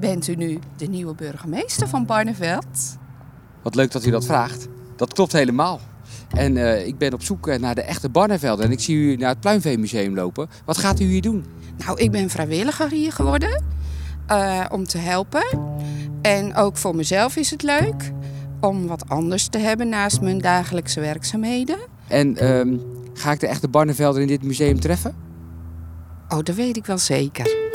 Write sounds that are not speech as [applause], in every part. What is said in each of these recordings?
Bent u nu de nieuwe burgemeester van Barneveld? Wat leuk dat u dat vraagt. Dat klopt helemaal. En eh, ik ben op zoek eh, naar de echte Barnevelden. En ik zie u naar het Pluimveemuseum lopen. Wat gaat u hier doen? Nou, ik ben vrijwilliger hier geworden eh, om te helpen. En ook voor mezelf is het leuk om wat anders te hebben naast mijn dagelijkse werkzaamheden. En ehm, ga ik de echte Barnevelden in dit museum treffen? Oh, dat weet ik wel zeker.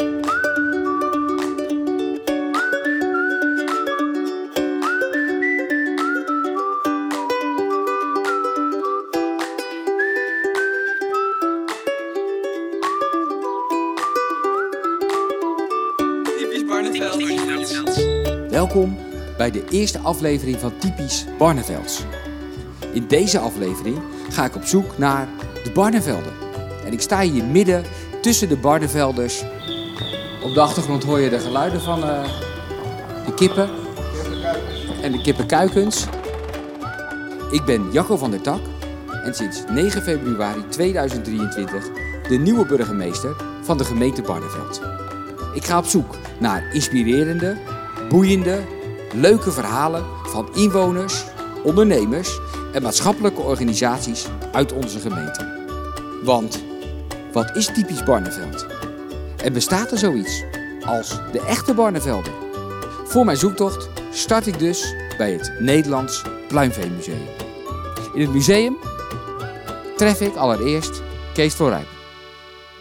Bij de eerste aflevering van Typisch Barnevelds. In deze aflevering ga ik op zoek naar de Barnevelden. En ik sta hier midden tussen de Barnevelders. Op de achtergrond hoor je de geluiden van eh, de kippen en de kippenkuikens. Ik ben Jacco van der Tak en sinds 9 februari 2023 de nieuwe burgemeester van de gemeente Barneveld. Ik ga op zoek naar inspirerende, boeiende, leuke verhalen van inwoners, ondernemers en maatschappelijke organisaties uit onze gemeente. Want wat is typisch Barneveld? En bestaat er zoiets als de echte Barnevelden? Voor mijn zoektocht start ik dus bij het Nederlands Pluimveemuseum. In het museum tref ik allereerst Kees Voorrijp,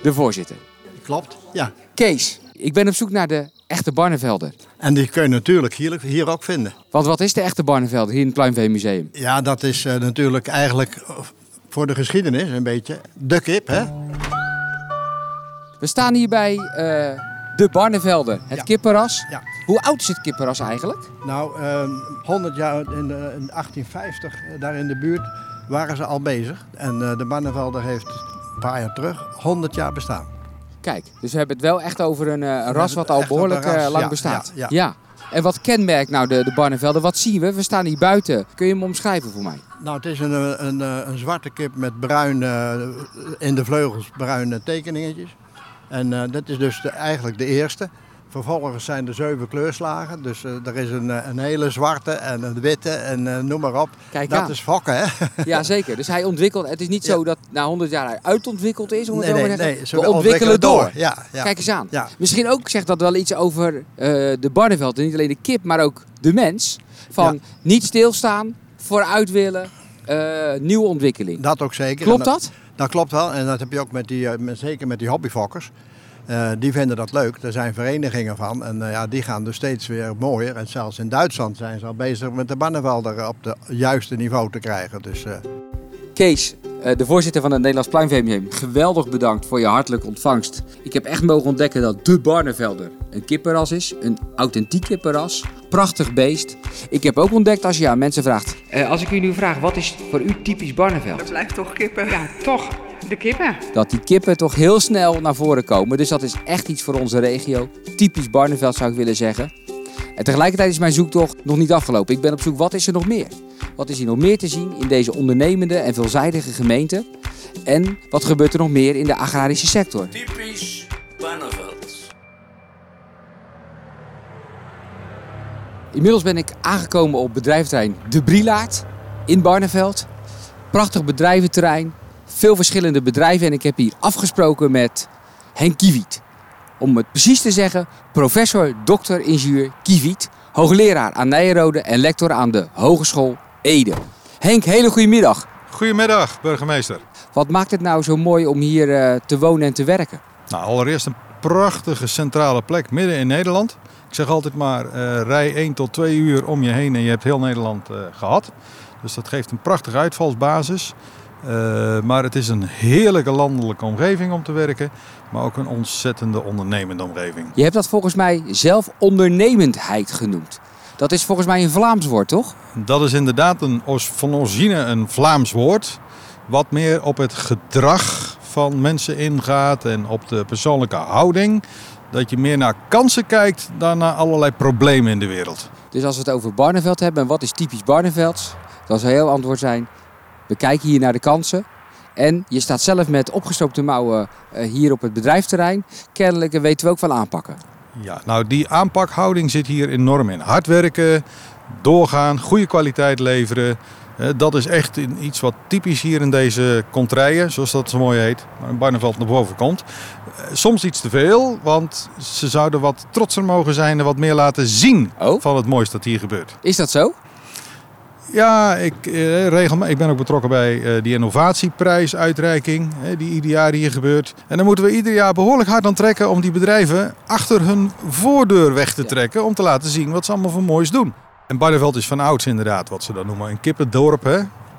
de voorzitter. Klopt, ja. Kees, ik ben op zoek naar de echte Barnevelden. En die kun je natuurlijk hier, hier ook vinden. Want wat is de echte Barnevelden hier in het Pluimveemuseum? Ja, dat is eh, natuurlijk eigenlijk eh, voor de geschiedenis een beetje de kip, hè? We staan hier bij eh, de Barnevelden, het Ja. kippenras. Ja. Hoe oud is het kippenras eigenlijk? Nou, eh, 100 jaar in, de, in 1850, eh, daar in de buurt, waren ze al bezig. En de Barnevelder heeft een paar jaar terug 100 jaar bestaan. Kijk, dus we hebben het wel echt over een, eh, ras wat al behoorlijk eh, lang ja, bestaat. ja, ja. En wat kenmerkt nou de, de Barnevelden? Wat zien we? We staan hier buiten. Kun je hem omschrijven voor mij? Nou, het is een, eh, een, een zwarte kip met bruin, eh, in de vleugels bruine tekeningetjes. En dat is dus de, eigenlijk de eerste. Vervolgens zijn er zeven kleurslagen. Dus eh, er is een, eh, een hele zwarte en een witte en eh, noem maar op. Kijk dat aan. is fokken, hè? [laughs] Ja, zeker. Dus hij ontwikkelt. Het is niet zo dat na 100 jaar hij uitontwikkeld is, Nee, nee, nee, ze we ontwikkelen door. Ja, ja. Kijk eens aan. Ja. Misschien ook zegt dat wel iets over de Barneveld. En niet alleen de kip, maar ook de mens. Van niet stilstaan, vooruit willen, nieuwe ontwikkeling. Dat ook zeker. Klopt dat? Dat klopt wel. En dat heb je ook met die, met, zeker met die hobbyfokkers. Eh, die vinden dat leuk. Er zijn verenigingen van. En eh, ja, die gaan dus steeds weer mooier. En zelfs in Duitsland zijn ze al bezig met de Barnevelder op het juiste niveau te krijgen. Dus eh, Kees, eh, de voorzitter van het Nederlands Pluimveemuseum, geweldig bedankt voor je hartelijke ontvangst. Ik heb echt mogen ontdekken dat de Barnevelder een kippenras is, een authentiek kippenras, prachtig beest. Ik heb ook ontdekt als je aan mensen vraagt, eh, als ik u nu vraag wat is voor u typisch Barneveld, Het blijft toch kippen. Ja, toch. De kippen. dat die kippen toch heel snel naar voren komen. Dus dat is echt iets voor onze regio. Typisch Barneveld zou ik willen zeggen. En tegelijkertijd is mijn zoektocht nog niet afgelopen. Ik ben op zoek, wat is er nog meer? Wat is hier nog meer te zien in deze ondernemende en veelzijdige gemeente? En wat gebeurt er nog meer in de agrarische sector? Typisch Barneveld. Inmiddels ben ik aangekomen op bedrijventerrein De Brielaard in Barneveld. Prachtig bedrijventerrein, veel verschillende bedrijven en ik heb hier afgesproken met Henk Kiewiet. Om het precies te zeggen, professor Dr. ingenieur Kiewiet, hoogleraar aan Nijenrode en lector aan de Hogeschool Ede. Henk, hele goede middag. Goedemiddag, burgemeester. Wat maakt het nou zo mooi om hier eh, te wonen en te werken? Nou, allereerst een prachtige centrale plek midden in Nederland. Ik zeg altijd maar, eh, rij 1 tot 2 uur om je heen en je hebt heel Nederland eh, gehad. Dus dat geeft een prachtige uitvalsbasis. Eh, maar het is een heerlijke landelijke omgeving om te werken. Maar ook een ontzettende ondernemende omgeving. Je hebt dat volgens mij zelf ondernemendheid genoemd. Dat is volgens mij een Vlaams woord, toch? Dat is inderdaad een, van origine een Vlaams woord. Wat meer op het gedrag van mensen ingaat en op de persoonlijke houding. Dat je meer naar kansen kijkt dan naar allerlei problemen in de wereld. Dus als we het over Barneveld hebben en wat is typisch Barnevelds, dan zou heel antwoord zijn: we kijken hier naar de kansen. En je staat zelf met opgestoopte mouwen eh, hier op het bedrijfsterrein. Kennelijk weten we ook van aanpakken. Ja, nou die aanpakhouding zit hier enorm in. Hard werken, doorgaan, goede kwaliteit leveren. Eh, Dat is echt iets wat typisch hier in deze contraien, zoals dat zo mooi heet, waar in Barneveld naar boven komt. Eh, Soms iets te veel, want ze zouden wat trotser mogen zijn en wat meer laten zien Oh? van het moois dat hier gebeurt. Is dat zo? Ja, ik, eh, regel, ik ben ook betrokken bij eh, die innovatieprijsuitreiking eh, die ieder jaar hier gebeurt. En dan moeten we ieder jaar behoorlijk hard aan trekken om die bedrijven achter hun voordeur weg te trekken. Om te laten zien wat ze allemaal voor moois doen. En Barneveld is van ouds inderdaad wat ze dan noemen een kippendorp. Hè?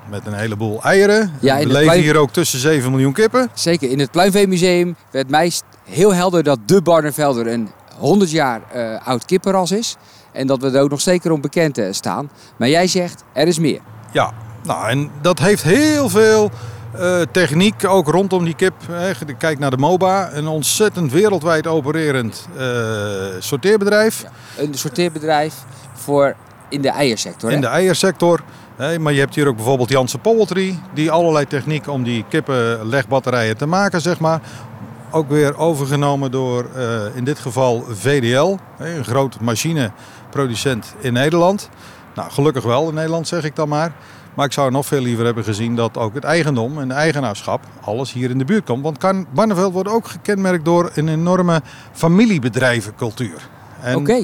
Met een heleboel eieren. Ja, we leven hier ook tussen 7 miljoen kippen. Zeker. In het Pluimveemuseum werd mij heel helder dat de Barnevelder een 100 jaar eh, oud kippenras is. En dat we er ook nog zeker onbekend eh, staan. Maar jij zegt, er is meer. Ja, nou en dat heeft heel veel eh, techniek ook rondom die kip. Hè. Kijk naar de MOBA, een ontzettend wereldwijd opererend eh, sorteerbedrijf. Een sorteerbedrijf voor in de eiersector. hè? In de eiersector. Hè, maar je hebt hier ook bijvoorbeeld Janssen Poultry, die allerlei techniek om die kippenlegbatterijen te maken, zeg maar. Ook weer overgenomen door in dit geval VDL, een groot machineproducent in Nederland. Nou, gelukkig wel in Nederland zeg ik dan maar. Maar ik zou nog veel liever hebben gezien dat ook het eigendom en de eigenaarschap alles hier in de buurt komt. Want kan, Barneveld wordt ook gekenmerkt door een enorme familiebedrijvencultuur. En Oké.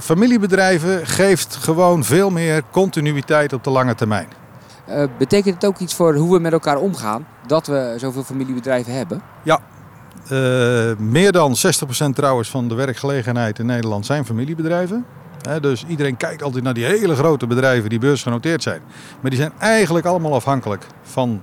Familiebedrijven geeft gewoon veel meer continuïteit op de lange termijn. Eh, betekent het ook iets voor hoe we met elkaar omgaan dat we zoveel familiebedrijven hebben? Eh, meer dan 60% trouwens van de werkgelegenheid in Nederland zijn familiebedrijven. Dus iedereen kijkt altijd naar die hele grote bedrijven die beursgenoteerd zijn. Maar die zijn eigenlijk allemaal afhankelijk van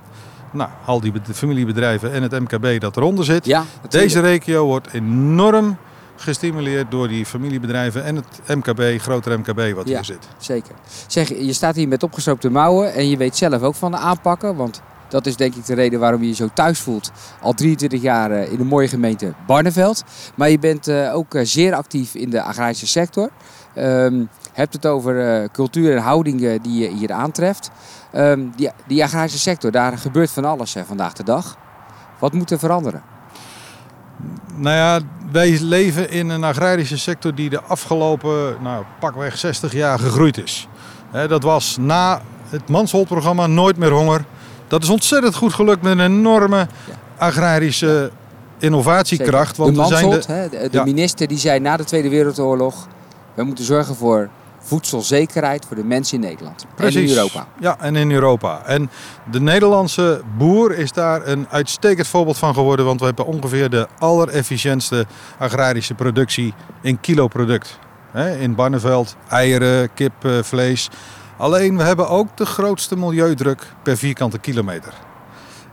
nou, al die bed- familiebedrijven en het MKB dat eronder zit. Ja, Deze regio wordt enorm gestimuleerd door die familiebedrijven en het MKB, grotere MKB wat Ja. hier zit. Zeker. Zeg, je staat hier met opgestroopte mouwen en je weet zelf ook van de aanpakken. Want dat is denk ik de reden waarom je je zo thuis voelt. Al 23 jaar eh, in de mooie gemeente Barneveld. Maar je bent eh, ook eh, zeer actief in de agrarische sector. Ehm hebt het over eh, cultuur en houdingen die je hier aantreft. Ehm, die, die agrarische sector, daar gebeurt van alles eh, vandaag de dag. Wat moet er veranderen? Nou ja, wij leven in een agrarische sector die de afgelopen nou, pakweg 60 jaar gegroeid is. Hè, dat was na het Mansholt-programma Nooit meer honger. Dat is ontzettend goed gelukt met een enorme agrarische innovatiekracht. Want de we zijn Mansholt, de, hè, de, de Ja. minister, die zei na de Tweede Wereldoorlog... we moeten zorgen voor voedselzekerheid voor de mensen in Nederland. En in Precies. Europa. Ja, en in Europa. En de Nederlandse boer is daar een uitstekend voorbeeld van geworden. Want we hebben ongeveer de allerefficiëntste agrarische productie in kilo product. Hè, In Barneveld, eieren, kip, eh, vlees. Alleen we hebben ook de grootste milieudruk per vierkante kilometer.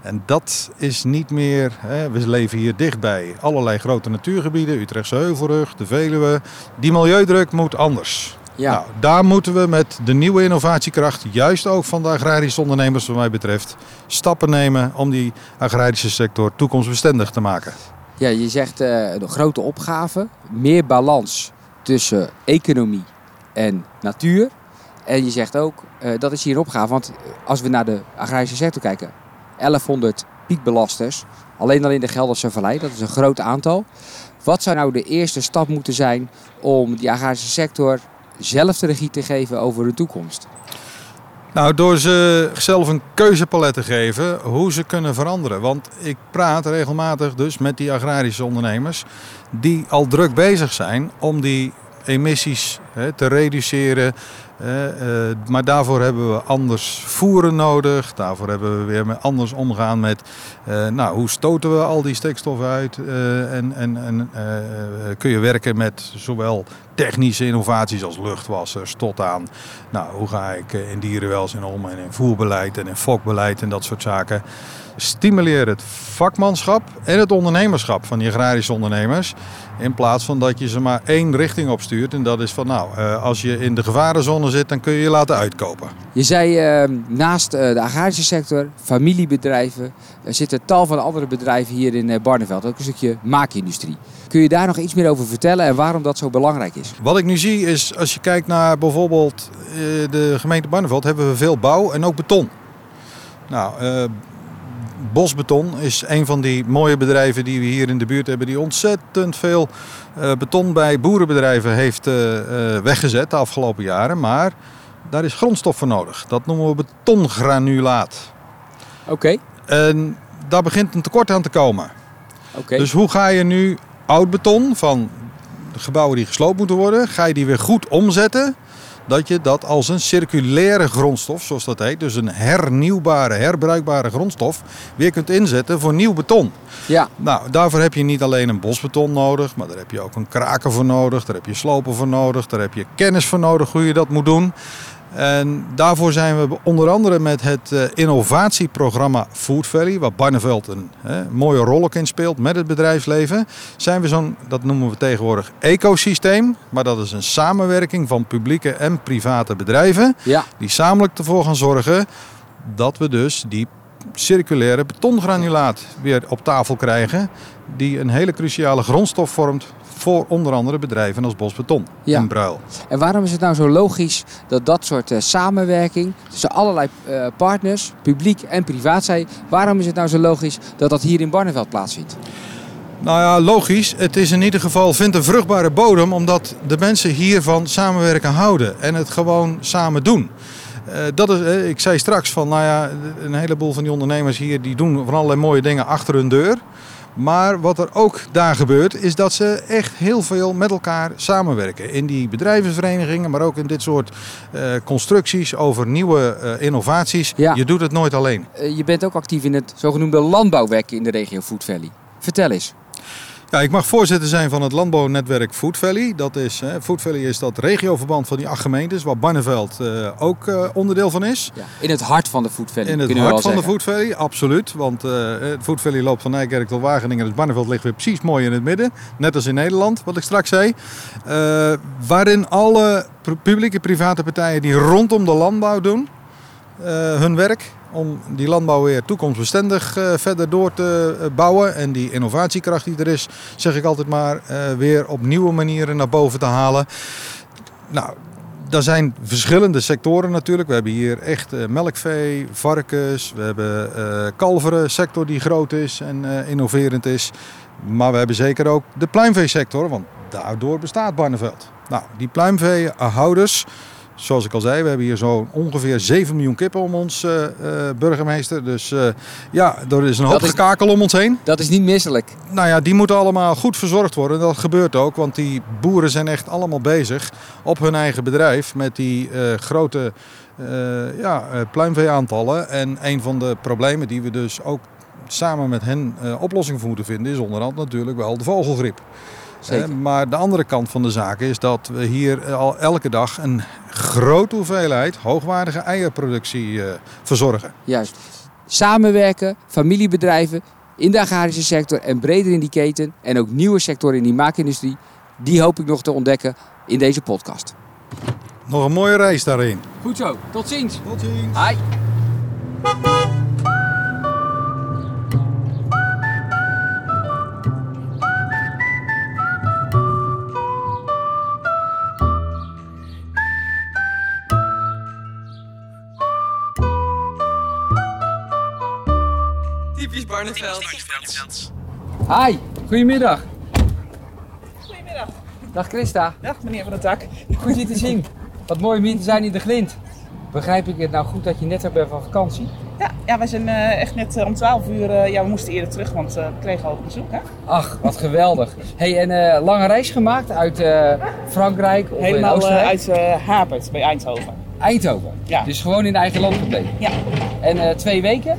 En dat is niet meer. Hè, we leven hier dichtbij allerlei grote natuurgebieden, Utrechtse Heuvelrug, de Veluwe. Die milieudruk moet anders. Ja, Nou, daar moeten we met de nieuwe innovatiekracht, juist ook van de agrarische ondernemers wat mij betreft, stappen nemen om die agrarische sector toekomstbestendig te maken. ja je zegt eh een grote opgave. Meer balans tussen economie en natuur. En je zegt ook, eh, dat is hier een opgave. Want als we naar de agrarische sector kijken... 1100 piekbelasters. Alleen al in de Gelderse Vallei. Dat is een groot aantal. Wat zou nou de eerste stap moeten zijn om die agrarische sector zelf de regie te geven over de toekomst? Nou, door ze zelf een keuzepalet te geven hoe ze kunnen veranderen. Want ik praat regelmatig dus met die agrarische ondernemers die al druk bezig zijn om die emissies hè, te reduceren. Eh, maar daarvoor hebben we anders voeren nodig. Daarvoor hebben we weer anders omgaan met eh, nou, hoe stoten we al die stikstof uit. Eh, en en, en kun je werken met zowel technische innovaties als luchtwassers tot aan nou, hoe ga ik in dierenwelzijn om en in voerbeleid en in fokbeleid en dat soort zaken. Stimuleer het vakmanschap en het ondernemerschap van die agrarische ondernemers. In plaats van dat je ze maar één richting opstuurt. En dat is van nou, eh, als je in de gevarenzone zit, dan kun je je laten uitkopen. Je zei eh, naast eh, de agrarische sector, familiebedrijven, er zitten tal van andere bedrijven hier in Barneveld. Ook een stukje maakindustrie. Kun je daar nog iets meer over vertellen en waarom dat zo belangrijk is? Wat ik nu zie is, als je kijkt naar bijvoorbeeld de gemeente Barneveld, hebben we veel bouw en ook beton. Nou, Bosbeton is een van die mooie bedrijven die we hier in de buurt hebben. Die ontzettend veel eh, beton bij boerenbedrijven heeft eh, eh, weggezet de afgelopen jaren. Maar daar is grondstof voor nodig. Dat noemen we betongranulaat. Oké, En daar begint een tekort aan te komen. oké. Dus hoe ga je nu oud beton van de gebouwen die gesloopt moeten worden, ga je die weer goed omzetten? Dat je dat als een circulaire grondstof, zoals dat heet, dus een hernieuwbare, herbruikbare grondstof, weer kunt inzetten voor nieuw beton. Ja, Nou, daarvoor heb je niet alleen een bosbeton nodig, maar daar heb je ook een kraken voor nodig, daar heb je slopen voor nodig, daar heb je kennis voor nodig hoe je dat moet doen. En daarvoor zijn we onder andere met het eh, innovatieprogramma Food Valley, waar Barneveld een hè, mooie rol ook in speelt met het bedrijfsleven, zijn we zo'n, dat noemen we tegenwoordig ecosysteem, maar dat is een samenwerking van publieke en private bedrijven ja. die samen ervoor gaan zorgen dat we dus die circulaire betongranulaat weer op tafel krijgen. Die een hele cruciale grondstof vormt voor onder andere bedrijven als Bosbeton Ja. en Bruil. En waarom is het nou zo logisch dat dat soort eh, samenwerking tussen allerlei eh, partners, publiek en privaat zijn, waarom is het nou zo logisch dat dat hier in Barneveld plaatsvindt? Nou ja, logisch. Het is in ieder geval vindt een vruchtbare bodem omdat de mensen hiervan samenwerken houden en het gewoon samen doen. Eh, dat is, eh, ik zei straks van, nou ja, een heleboel van die ondernemers hier die doen van allerlei mooie dingen achter hun deur. Maar wat er ook daar gebeurt, is dat ze echt heel veel met elkaar samenwerken. In die bedrijvensverenigingen, maar ook in dit soort eh, constructies over nieuwe innovaties. Ja. Je doet het nooit alleen. Je bent ook actief in het zogenoemde landbouwwerk in de regio Food Valley. Vertel eens. Ja, ik mag voorzitter zijn van het landbouwnetwerk Food Valley. Dat is, hè, Food Valley is dat regioverband van die acht gemeentes, waar Barneveld eh, ook eh, onderdeel van is. Ja, in het hart van de Food Valley, In het hart van de. Food Valley, absoluut. Want eh, het Food Valley loopt van Nijkerk tot Wageningen. Dus Barneveld ligt weer precies mooi in het midden. Net als in Nederland, wat ik straks zei. Eh, waarin alle pu- publieke private partijen die rondom de landbouw doen, hun werk om die landbouw weer toekomstbestendig eh, verder door te eh, bouwen. En die innovatiekracht die er is, zeg ik altijd maar, eh, weer op nieuwe manieren naar boven te halen. Nou, er zijn verschillende sectoren natuurlijk. We hebben hier echt eh, melkvee, varkens, we hebben eh kalveren sector die groot is en eh, innoverend is. Maar we hebben zeker ook de pluimveesector, want daardoor bestaat Barneveld. Nou, die pluimveehouders, zoals ik al zei, we hebben hier zo ongeveer 7 miljoen kippen om ons, eh, eh, burgemeester. Dus eh, ja, er is een hoop is- gekakel om ons heen. Dat is niet misselijk. Nou ja, die moeten allemaal goed verzorgd worden. Dat gebeurt ook, want die boeren zijn echt allemaal bezig op hun eigen bedrijf met die grote ja, pluimveeaantallen. En een van de problemen die we dus ook samen met hen oplossing voor moeten vinden, is onderhand natuurlijk wel de vogelgriep. Zeker. Maar de andere kant van de zaak is dat we hier eh, al elke dag een grote hoeveelheid hoogwaardige eierproductie eh, verzorgen. Juist. Samenwerken, familiebedrijven in de agrarische sector en breder in die keten. En ook nieuwe sectoren in die maakindustrie. Die hoop ik nog te ontdekken in deze podcast. Nog een mooie reis daarin. Goed zo. Tot ziens. Tot ziens. Hi. Barneveld. Hi. Goedemiddag. Goedemiddag. Dag Christa. Dag meneer Van der Tak. Goed je te zien. Wat mooi om te zijn in de Glint. Begrijp ik het nou goed dat je net bent van vakantie? Ja, ja wij zijn eh, echt net eh, om 12 uur, eh, ja we moesten eerder terug, want eh, we kregen al bezoek hè. Ach, wat geweldig. Hey, en eh, lange reis gemaakt uit eh, Frankrijk of in Helemaal eh, Oostenrijk? uit eh Hapert bij Eindhoven. Eindhoven. Ja. Dus gewoon in eigen land gebleven. Ja, En eh, twee weken?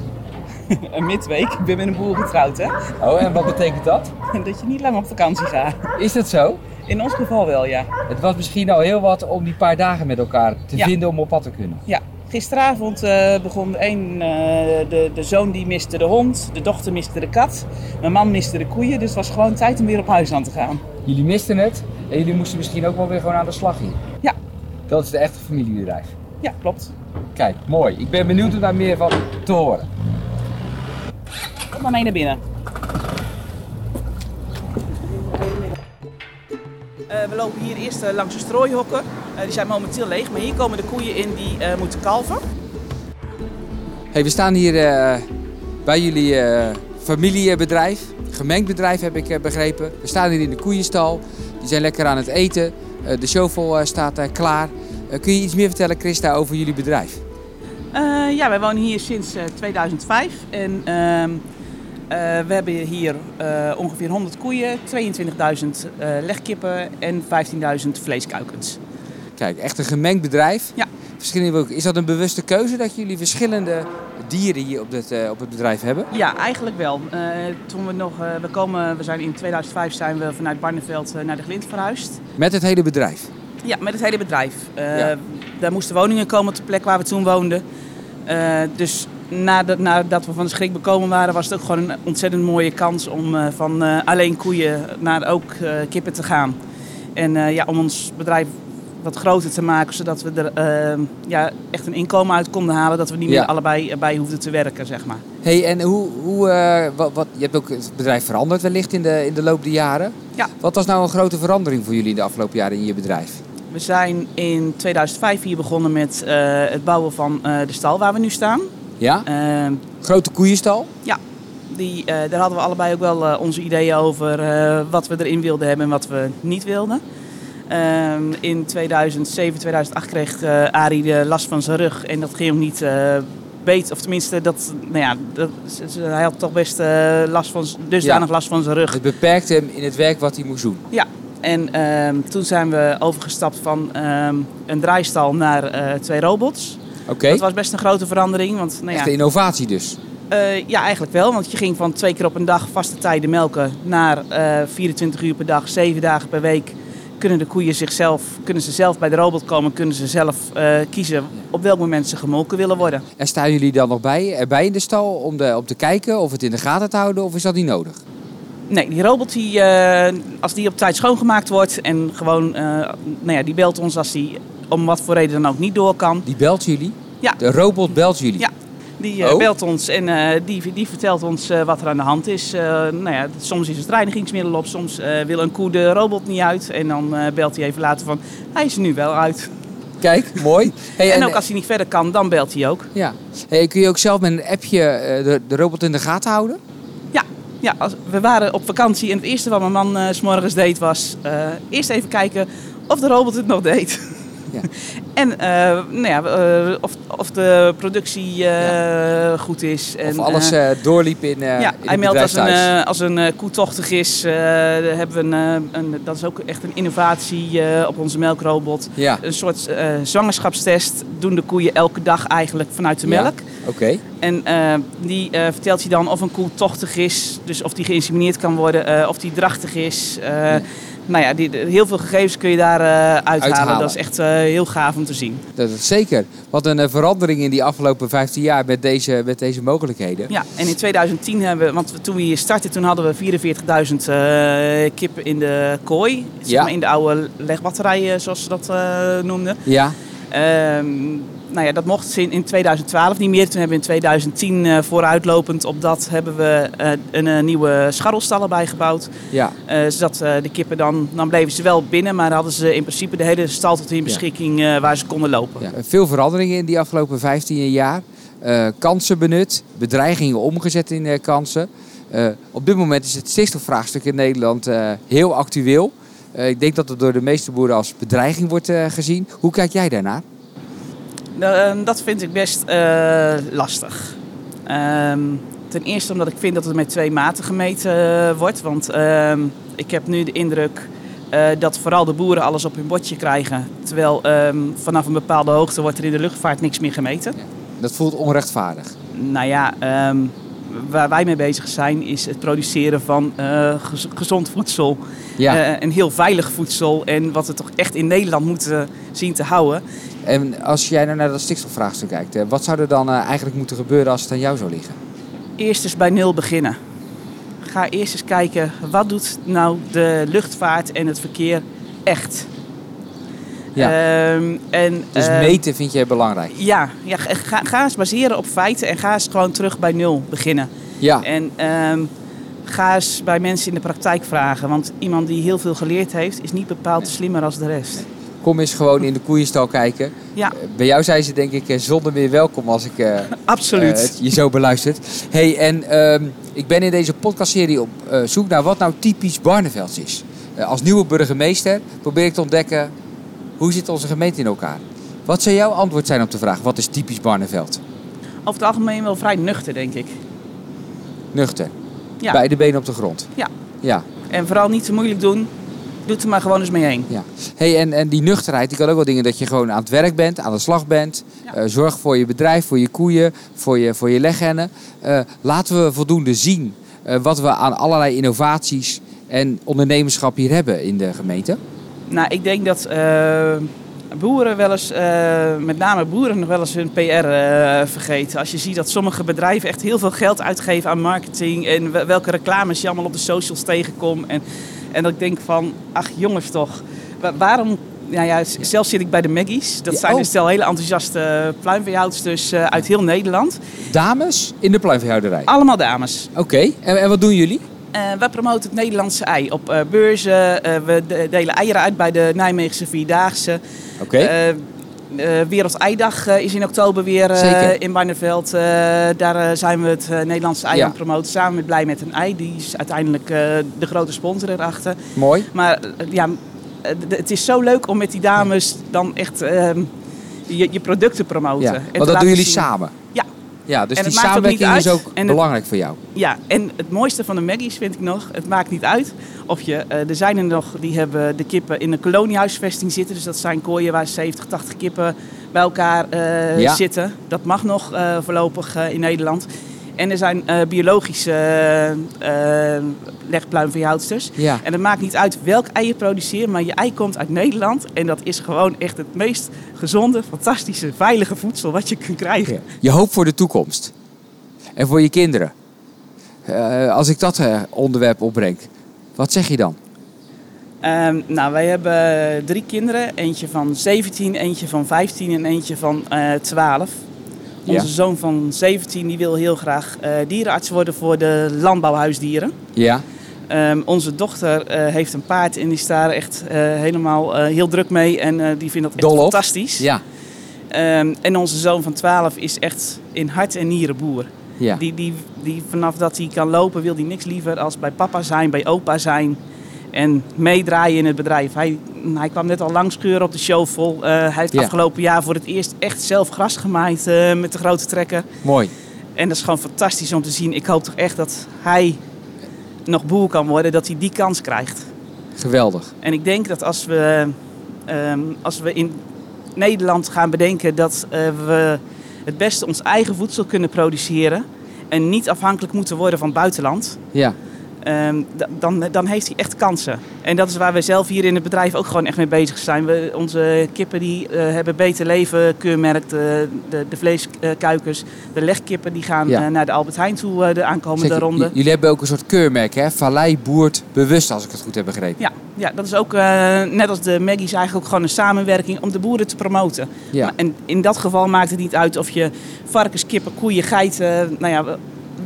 [laughs] een midweek. Ik ben met een boer getrouwd hè. Oh, en wat betekent dat? [laughs] Dat je niet lang op vakantie gaat. Is dat zo? In ons geval wel ja. Het was misschien al heel wat om die paar dagen met elkaar te Ja. vinden om op pad te kunnen. Ja, gisteravond eh, begon een, eh, de, de zoon die miste de hond, de dochter miste de kat, mijn man miste de koeien. Dus het was gewoon tijd om weer op huis aan te gaan. Jullie misten het en jullie moesten misschien ook wel weer gewoon aan de slag hier. Ja, Dat is de echte familiebedrijf. ja klopt. Kijk, mooi. Ik ben benieuwd om daar meer van te horen. Kom maar mee naar binnen. Eh, we lopen hier eerst eh, langs de strooihokken. Eh, die zijn momenteel leeg, maar hier komen de koeien in die eh, moeten kalven. Hey, we staan hier eh, bij jullie eh, familiebedrijf. Gemengd bedrijf heb ik begrepen. We staan hier in de koeienstal. Die zijn lekker aan het eten. Eh, de shovel eh, staat eh, klaar. Eh, kun je iets meer vertellen, Christa, over jullie bedrijf? Eh, ja, wij wonen hier sinds eh, 2005 en ehm, eh, we hebben hier eh, ongeveer 100 koeien, 22.000 eh, legkippen en 15.000 vleeskuikens. Kijk, echt een gemengd bedrijf. Ja. Verschillende, is dat een bewuste keuze dat jullie verschillende dieren hier op het, eh, op het bedrijf hebben? Ja, eigenlijk wel. Eh, toen we nog, eh, we komen, we zijn in 2005 zijn we vanuit Barneveld eh, naar de Glint verhuisd. Met het hele bedrijf? Ja, met het hele bedrijf. Eh, Ja. Daar moesten woningen komen op de plek waar we toen woonden. Eh, dus nadat, nadat we van de schrik bekomen waren, was het ook gewoon een ontzettend mooie kans om eh, van eh, alleen koeien naar ook eh, kippen te gaan. En ja, om ons bedrijf wat groter te maken, zodat we er ja, echt een inkomen uit konden halen. Dat we niet Ja. meer allebei bij hoefden te werken, zeg maar. Hey, en hoe, hoe, wat, wat, je hebt ook het bedrijf veranderd wellicht in de, in de loop der jaren. Ja. Wat was nou een grote verandering voor jullie in de afgelopen jaren in je bedrijf? We zijn in 2005 hier begonnen met het bouwen van de stal waar we nu staan. Ja? Eh, Grote koeienstal? Die, eh, daar hadden we allebei ook wel eh, onze ideeën over eh, wat we erin wilden hebben en wat we niet wilden. Ehm, in 2007, 2008 kreeg Arie de last van zijn rug en dat ging hem niet beter. Of tenminste, dat, nou ja, dat, hij had toch best last van, dusdanig Ja. last van zijn rug. Het beperkte hem in het werk wat hij moest doen. En ehm, toen zijn we overgestapt van ehm, een draaistal naar twee robots. Dat was best een grote verandering, want nou ja, innovatie dus. Eh, ja, eigenlijk wel. Want je ging van twee keer op een dag vaste tijden melken naar eh 24 uur per dag, 7 dagen per week. Kunnen de koeien zichzelf, kunnen ze zelf bij de robot komen, kunnen ze zelf eh, kiezen op welk moment ze gemolken willen worden. En staan jullie dan nog bij, erbij in de stal om, de, om te kijken of het in de gaten te houden of is dat niet nodig? Nee, die robot, die, als die op tijd schoongemaakt wordt en gewoon, nou ja, die belt ons als die om wat voor reden dan ook niet door kan. Die belt jullie? Ja. De robot belt jullie? Ja. Die eh, Oh. belt ons en eh, die, die vertelt ons eh, wat er aan de hand is. Nou ja, soms is het reinigingsmiddel op, soms wil een koe de robot niet uit. En dan belt hij even later van, hij is er nu wel uit. Kijk, [laughs] mooi. Hey, En ook als hij niet verder kan, dan belt hij ook. Ja. Hey, kun je ook zelf met een appje de, de robot in de gaten houden? Ja, als, we waren op vakantie en het eerste wat mijn man s s'morgens deed was... eerst even kijken of de robot het nog deed. [laughs] Ja. [laughs] en eh, nou ja, eh, of, of de productie eh, goed is. En, of alles doorliep in, ja, in hij meldt als een, als een eh, koe tochtig is. hebben we een, een, dat is ook echt een innovatie op onze melkrobot. ja, Een soort zwangerschapstest doen de koeien elke dag eigenlijk vanuit de Ja. melk. oké. En die vertelt je dan of een koe tochtig is, dus of die geïnsemineerd kan worden, of die drachtig is. Nou ja, die, heel veel gegevens kun je daar eh, uithalen. Uithalen. Dat is echt eh, heel gaaf om te zien. Dat is zeker. Wat een eh, verandering in die afgelopen 15 jaar met deze, met deze mogelijkheden. Ja, en in 2010 hebben we, want toen we hier startten, toen hadden we 44.000 eh, kippen in de kooi. Zeg Ja. maar in de oude legbatterijen, zoals ze dat noemden. Ja, Ehm, nou ja, dat mocht in, in 2012 niet meer. Toen hebben we in 2010 eh, vooruitlopend op dat hebben we eh, een eh, nieuwe scharrelstallen bijgebouwd. ja. Zodat de kippen dan, dan bleven ze wel binnen, maar hadden ze in principe de hele stal tot hun beschikking waar ze konden lopen. ja. Veel veranderingen in die afgelopen 15 jaar. Kansen benut, bedreigingen omgezet in kansen. Op dit moment is het stikstofvraagstuk in Nederland heel actueel. Ik denk dat het door de meeste boeren als bedreiging wordt gezien. Hoe kijk jij daarnaar? Eh, dat vind ik best eh, lastig. Ehm, ten eerste omdat ik vind dat het met twee maten gemeten eh, wordt. Want ehm, ik heb nu de indruk eh, dat vooral de boeren alles op hun bordje krijgen. Terwijl ehm, vanaf een bepaalde hoogte wordt er in de luchtvaart niks meer gemeten. Dat voelt onrechtvaardig. Nou ja, ehm, waar wij mee bezig zijn is het produceren van gez- gezond voedsel. Ja. Eh, en heel veilig voedsel. En wat we toch echt in Nederland moeten zien te houden. En als jij nou naar dat stikstofvraagstuk kijkt, eh, wat zou er dan eh, eigenlijk moeten gebeuren als het aan jou zou liggen? Eerst eens bij nul beginnen. Ga eerst eens kijken, wat doet nou de luchtvaart en het verkeer echt? Ja. Ehm, en, Dus ehm, meten vind jij belangrijk. Ja, ja ga, ga- ga eens baseren op feiten en ga eens gewoon terug bij nul beginnen. Ja, En ehm, ga eens bij mensen in de praktijk vragen. Want iemand die heel veel geleerd heeft, is niet bepaald slimmer als de rest. Kom eens gewoon in de koeienstal kijken. Ja, Eh, Bij jou zijn ze denk ik eh, zonder meer welkom als ik eh, [laughs] absoluut. je zo beluistert. Hey, en ehm, ik ben in deze podcastserie op zoek naar wat nou typisch Barnevelds is. Als nieuwe burgemeester probeer ik te ontdekken hoe zit onze gemeente in elkaar. Wat zou jouw antwoord zijn op de vraag wat is typisch Barneveld? Over het algemeen wel vrij nuchter, denk ik. Nuchter. Ja. Beide benen op de grond. Ja. Ja. En vooral niet te moeilijk doen. Doe het er maar gewoon eens mee heen. ja. Hey, en, en die nuchterheid, die kan ook wel dingen dat je gewoon aan het werk bent, aan de slag bent. Ja. Eh, zorg voor je bedrijf, voor je koeien, voor je, voor je leghennen. Eh, laten we voldoende zien eh, wat we aan allerlei innovaties en ondernemerschap hier hebben in de gemeente. Nou, ik denk dat boeren wel eens, met name boeren, nog wel eens hun PR vergeten. Als je ziet dat sommige bedrijven echt heel veel geld uitgeven aan marketing en wel- welke reclames je allemaal op de socials tegenkomt. En, en dat ik denk van, ach jongens toch, wa- waarom... Nou ja, zelf zit ik bij de Maggie's. Dat zijn oh. een stel hele enthousiaste pluimveehoudsters eh uit heel Nederland. Dames in de pluimveehouderij. Allemaal dames. Oké, en, en wat doen jullie? Eh, wij promoten het Nederlandse ei op eh, beurzen. We de- delen eieren uit bij de Nijmeegse Vierdaagse. Oké. Wereld Eidag eh, is in oktober weer eh, in Barneveld. Daar zijn we het Nederlandse ei Ja. aan promoten. Samen met Blij met een ei. Die is uiteindelijk de grote sponsor erachter. Mooi. Maar ja, het is zo leuk om met die dames dan echt ehm, je, je product te promoten. Ja. En Want dat doen jullie zien- samen. Ja. Dus En die ook samenwerking is ook En het- belangrijk voor jou. Ja, en het mooiste van de Maggie's vind ik nog, het maakt niet uit of je, eh, er zijn er nog die hebben de kippen in een koloniehuisvesting zitten. Dus dat zijn kooien waar 70, 80 kippen bij elkaar eh, Ja. zitten. Dat mag nog eh, voorlopig in Nederland. En er zijn eh, biologische eh, eh, legpluimveehoudsters. Ja. En het maakt niet uit welk ei je produceert, maar je ei komt uit Nederland. En dat is gewoon echt het meest gezonde, fantastische, veilige voedsel wat je kunt krijgen. Je hoop voor de toekomst. En voor je kinderen. Als ik dat onderwerp opbreng, wat zeg je dan? Ehm, nou, wij hebben drie kinderen. Eentje van 17, eentje van 15 en eentje van eh 12. Onze Ja. zoon van 17 die wil heel graag eh, dierenarts worden voor de landbouwhuisdieren. Ja. Ehm, onze dochter eh, heeft een paard en die is daar echt eh, helemaal heel druk mee. En die vindt dat echt Dol fantastisch. Ja. Ehm, en onze zoon van 12 is echt in hart en nieren boer. Ja. Die, die, die vanaf dat hij kan lopen wil hij niks liever als bij papa zijn, bij opa zijn. En meedraaien in het bedrijf. Hij, hij kwam net al langs keuren op de show vol. Eh, hij heeft Ja. afgelopen jaar voor het eerst echt zelf gras gemaaid eh, met de grote trekker. Mooi. En dat is gewoon fantastisch om te zien. Ik hoop toch echt dat hij nog boer kan worden, dat hij die kans krijgt. Geweldig. En ik denk dat als we, ehm, als we in Nederland gaan bedenken dat eh, we het beste ons eigen voedsel kunnen produceren en niet afhankelijk moeten worden van het buitenland, Ja. Ehm, dan, dan heeft hij echt kansen. En dat is waar we zelf hier in het bedrijf ook gewoon echt mee bezig zijn. We, onze kippen die eh, hebben beter leven keurmerk, de, de, de vleeskuikers, de legkippen die gaan Ja. eh, naar de Albert Heijn toe eh, de aankomende Zeg, ronde. jullie hebben ook een soort keurmerk, hè? Vallei boert bewust, als ik het goed heb begrepen. Ja, ja, dat is ook eh, net als de Maggie's eigenlijk ook gewoon een samenwerking om de boeren te promoten. Ja. Maar- En in dat geval maakt het niet uit of je varkens, kippen, koeien, geiten, nou ja,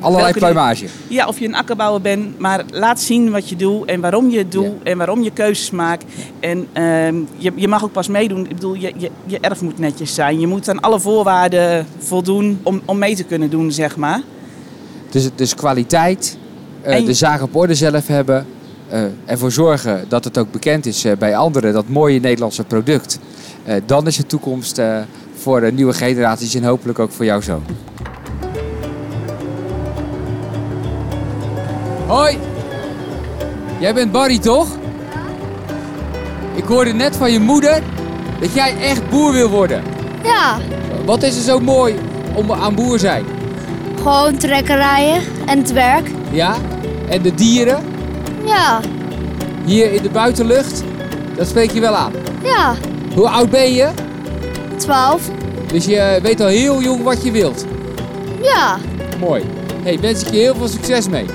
Allerlei welke- pluimage. Ja, of je een akkerbouwer bent, maar laat zien wat je doet en waarom je het doet Ja. en waarom je keuzes maakt. En ehm, je, je mag ook pas meedoen. Ik bedoel, je, je, je erf moet netjes zijn. Je moet aan alle voorwaarden voldoen om, om mee te kunnen doen, zeg maar. Dus, dus kwaliteit, eh, En- de zaak op orde zelf hebben. eh, ervoor zorgen dat het ook bekend is eh, bij anderen, dat mooie Nederlandse product. Dan is de toekomst voor de nieuwe generaties en hopelijk ook voor jou zo. Hoi! Jij bent Barry, toch? Ik hoorde net van je moeder dat jij echt boer wil worden. Ja, Wat is er zo mooi om aan boer zijn? gewoon trekkerijen en het werk. Ja? En de dieren Ja, hier in de buitenlucht, dat spreek je wel aan. ja, Hoe oud ben je? 12. Dus je weet al heel jong wat je wilt. Ja, Mooi. Hey, wens ik je heel veel succes mee.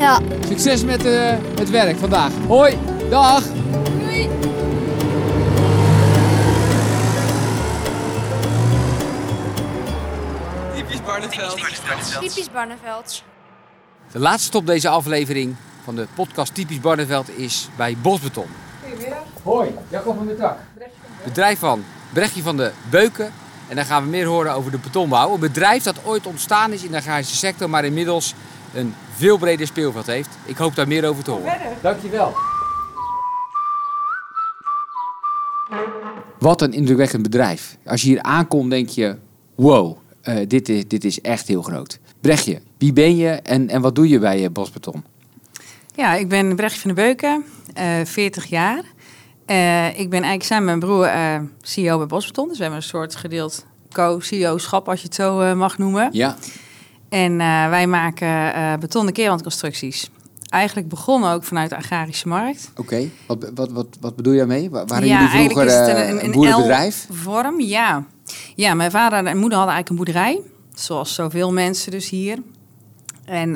Ja. Succes met eh, het werk vandaag. Hoi, dag. Typisch Barnevelds. De laatste stop deze aflevering van de podcast Typisch Barneveld is bij Bosbeton. Hoi, Jacob van der Tak. Bedrijf van Brechtje van de Beuken. En dan gaan we meer horen over de betonbouw. Een bedrijf dat ooit ontstaan is in de agrarische sector, maar inmiddels een veel breder speelveld heeft. Ik hoop daar meer over te horen. Dankjewel. Wat een indrukwekkend bedrijf. Als je hier aankomt, denk je: wow, eh, dit, is, dit is echt heel groot. Brechtje, wie ben je en, en wat doe je bij uh, Bosbeton? Ja, ik ben Brechtje van de Beuken, uh, 40 jaar. Uh, ik ben eigenlijk samen met mijn broer uh, CEO bij Bosbeton. Dus we hebben een soort gedeeld co-CEO-schap, als je het zo uh, mag noemen. Ja. En wij maken betonnen keerwandconstructies. Eigenlijk begonnen ook vanuit de agrarische markt. Oké, okay. wat, wat, wat, wat bedoel je daarmee? Waren ja, jullie vroeger is het een, een, een boerenbedrijf? vorm, ja. Ja, mijn vader en moeder hadden eigenlijk een boerderij. Zoals zoveel mensen dus hier. En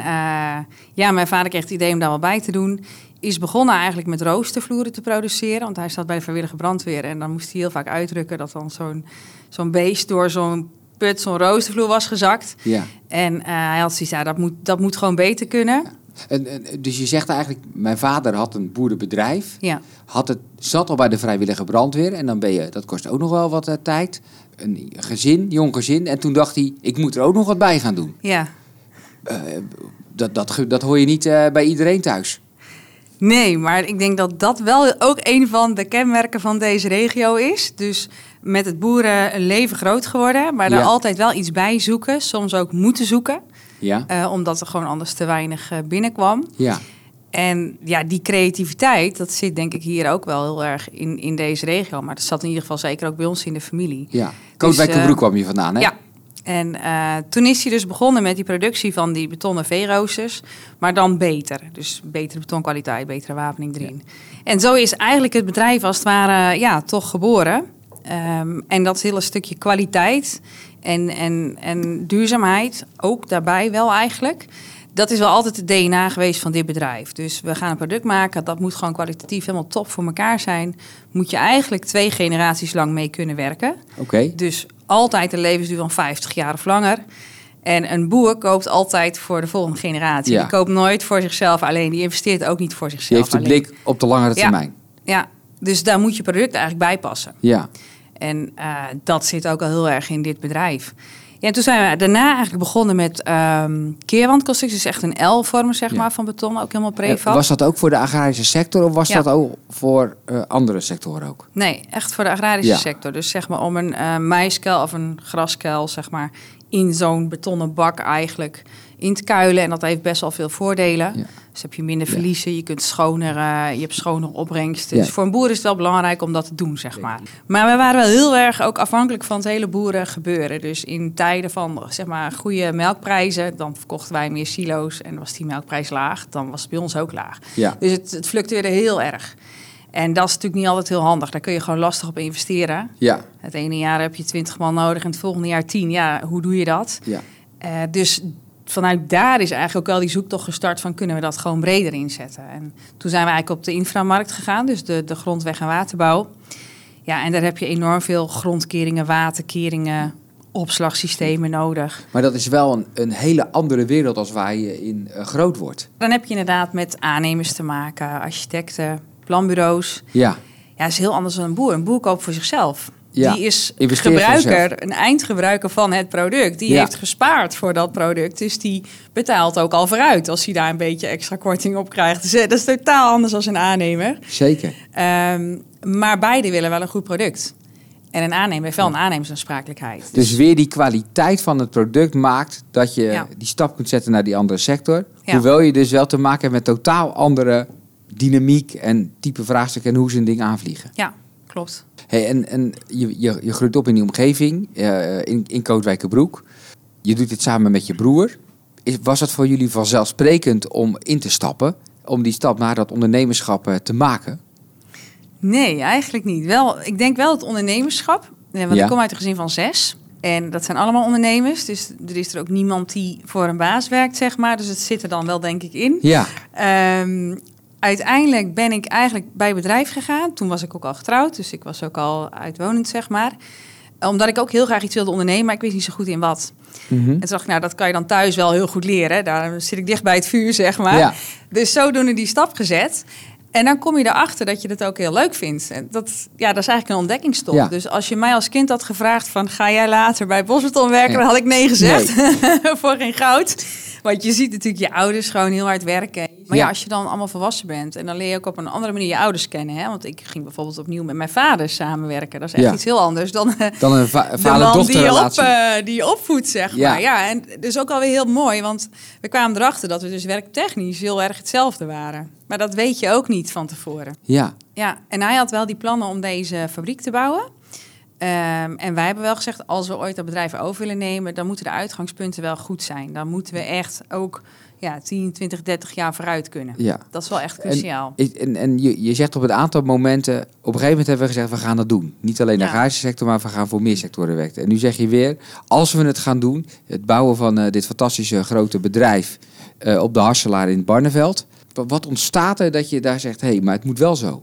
ja, mijn vader kreeg het idee om daar wel bij te doen is begonnen eigenlijk met roostervloeren te produceren. Want hij zat bij de vrijwillige brandweer. En dan moest hij heel vaak uitdrukken dat dan zo'n zo'n beest door zo'n put, zo'n roostervloer was gezakt. Ja. En uh, hij had zoiets, ja, dat moet, dat moet gewoon beter kunnen. Ja. En, en, dus je zegt eigenlijk, mijn vader had een boerenbedrijf. Ja. Had het, zat al bij de vrijwillige brandweer. En dan ben je, dat kost ook nog wel wat uh, tijd. Een gezin, jong gezin. En toen dacht hij, ik moet er ook nog wat bij gaan doen. Ja. Uh, dat, dat, dat hoor je niet bij iedereen thuis. Nee, maar ik denk dat dat wel ook een van de kenmerken van deze regio is. Dus met het boerenleven groot geworden, maar Ja. er altijd wel iets bij zoeken. Soms ook moeten zoeken, Ja, eh, omdat er gewoon anders te weinig eh, binnenkwam. ja, En ja, die creativiteit, dat zit denk ik hier ook wel heel erg in, in deze regio. Maar dat zat in ieder geval zeker ook bij ons in de familie. ja. Kootwijkerbroek eh, kwam je vandaan, hè? Ja. En toen is hij dus begonnen met die productie van die betonnen veeroosters, maar dan beter. Dus betere betonkwaliteit, betere wapening erin. En zo is eigenlijk het bedrijf als het ware ja, toch geboren. Ehm, en dat hele stukje kwaliteit en, en, en duurzaamheid, ook daarbij wel eigenlijk. Dat is wel altijd het DNA geweest van dit bedrijf. Dus we gaan een product maken, dat moet gewoon kwalitatief helemaal top voor elkaar zijn. Moet je eigenlijk twee generaties lang mee kunnen werken. Oké, Dus altijd een levensduur van 50 jaar of langer. En een boer koopt altijd voor de volgende generatie. Ja. Die koopt nooit voor zichzelf alleen. Die investeert ook niet voor zichzelf heeft de alleen. blik op de langere Ja. termijn. Ja, dus daar moet je product eigenlijk bij passen. Ja, En eh, dat zit ook al heel erg in dit bedrijf. Ja, en toen zijn we daarna eigenlijk begonnen met ehm keerwandconstructies. Dus echt een L-vorm zeg Ja. maar, van beton. Ook helemaal prefab. was dat ook voor de agrarische sector of was Ja. dat ook voor eh, andere sectoren ook? Nee, echt voor de agrarische Ja. sector. Dus zeg maar om een eh maiskuil of een graskuil, zeg maar, in zo'n betonnen bak eigenlijk in te kuilen. En dat heeft best wel veel voordelen. Ja. Dus heb je minder Ja. verliezen, je kunt schoner, je hebt schoner opbrengsten. Ja. Dus voor een boer is het wel belangrijk om dat te doen, zeg maar. Maar we waren wel heel erg ook afhankelijk van het hele boerengebeuren. Dus in tijden van, zeg maar, goede melkprijzen, dan verkochten wij meer silo's. En was die melkprijs laag, dan was het bij ons ook laag. Ja, Dus het, het fluctueerde heel erg. En dat is natuurlijk niet altijd heel handig. Daar kun je gewoon lastig op investeren. ja, Het ene jaar heb je 20 man nodig en het volgende jaar 10. Ja, hoe doe je dat? ja. Eh, dus vanuit daar is eigenlijk ook wel die zoektocht gestart van kunnen we dat gewoon breder inzetten. En toen zijn we eigenlijk op de inframarkt gegaan, dus de, de grondweg- en waterbouw. Ja, en daar heb je enorm veel grondkeringen, waterkeringen, opslagsystemen nodig. Maar dat is wel een, een hele andere wereld als waar je in eh, groot wordt. Dan heb je inderdaad met aannemers te maken, architecten, planbureaus. Ja, Ja, is heel anders dan een boer. Een boer koopt voor zichzelf. Ja, Die is gebruiker, een eindgebruiker van het product. Die Ja. heeft gespaard voor dat product. Dus die betaalt ook al vooruit als hij daar een beetje extra korting op krijgt. Dus, eh, dat is totaal anders dan een aannemer. zeker. Ehm, maar beide willen wel een goed product. En een aannemer heeft wel een aannemersaansprakelijkheid. Dus weer die kwaliteit van het product maakt dat je Ja. die stap kunt zetten naar die andere sector. Hoewel je dus wel te maken hebt met totaal andere dynamiek en type vraagstukken en hoe ze een ding aanvliegen. Ja, klopt. Hey, en en je, je, je groeit op in die omgeving, eh, in, in Kootwijkerbroek. Je doet dit samen met je broer. Is, was het voor jullie vanzelfsprekend om in te stappen? Om die stap naar dat ondernemerschap eh, te maken? Nee, eigenlijk niet. Wel, ik denk wel het ondernemerschap. eh, Want Ja. ik kom uit een gezin van zes. En dat zijn allemaal ondernemers. Dus er is er ook niemand die voor een baas werkt, zeg maar. Dus het zit er dan wel, denk ik, in. Ja, Ehm, uiteindelijk ben ik eigenlijk bij bedrijf gegaan. Toen was ik ook al getrouwd, dus ik was ook al uitwonend, zeg maar. Omdat ik ook heel graag iets wilde ondernemen, maar ik wist niet zo goed in wat. Mhm. En toen dacht ik, nou, dat kan je dan thuis wel heel goed leren. Daar zit ik dicht bij het vuur, zeg maar. Ja. Dus zodoende die stap gezet. En dan kom je erachter dat je het ook heel leuk vindt. En dat, ja, dat is eigenlijk een ontdekkingstocht. Ja. Dus als je mij als kind had gevraagd van... ga jij later bij Bosbeton werken? Ja. Dan had ik nee gezegd. [laughs] Voor geen goud. Want je ziet natuurlijk je ouders gewoon heel hard werken. Maar ja. Ja. als je dan allemaal volwassen bent... en dan leer je ook op een andere manier je ouders kennen. Hè? Want ik ging bijvoorbeeld opnieuw met mijn vader samenwerken. Dat is echt Ja. iets heel anders dan... eh, Dan een va- de man die je, op, eh, die je opvoedt, zeg Ja. maar. Ja, en dus ook alweer heel mooi, want we kwamen erachter dat we dus werktechnisch heel erg hetzelfde waren. Maar dat weet je ook niet van tevoren. Ja, Ja, en hij had wel die plannen om deze fabriek te bouwen. Ehm, en wij hebben wel gezegd, als we ooit dat bedrijf over willen nemen, dan moeten de uitgangspunten wel goed zijn. Dan moeten we echt ook ja, 10, 20, 30 jaar vooruit kunnen. ja. Dat is wel echt cruciaal. En, en, en je, je zegt op een aantal momenten, op een gegeven moment hebben we gezegd, we gaan dat doen. Niet alleen de Ja. sector, maar we gaan voor meer sectoren werken. En nu zeg je weer, als we het gaan doen, het bouwen van eh, dit fantastische grote bedrijf eh, op de Harselaar in Barneveld. wa- Wat ontstaat er dat je daar zegt, hé, hey, maar het moet wel zo?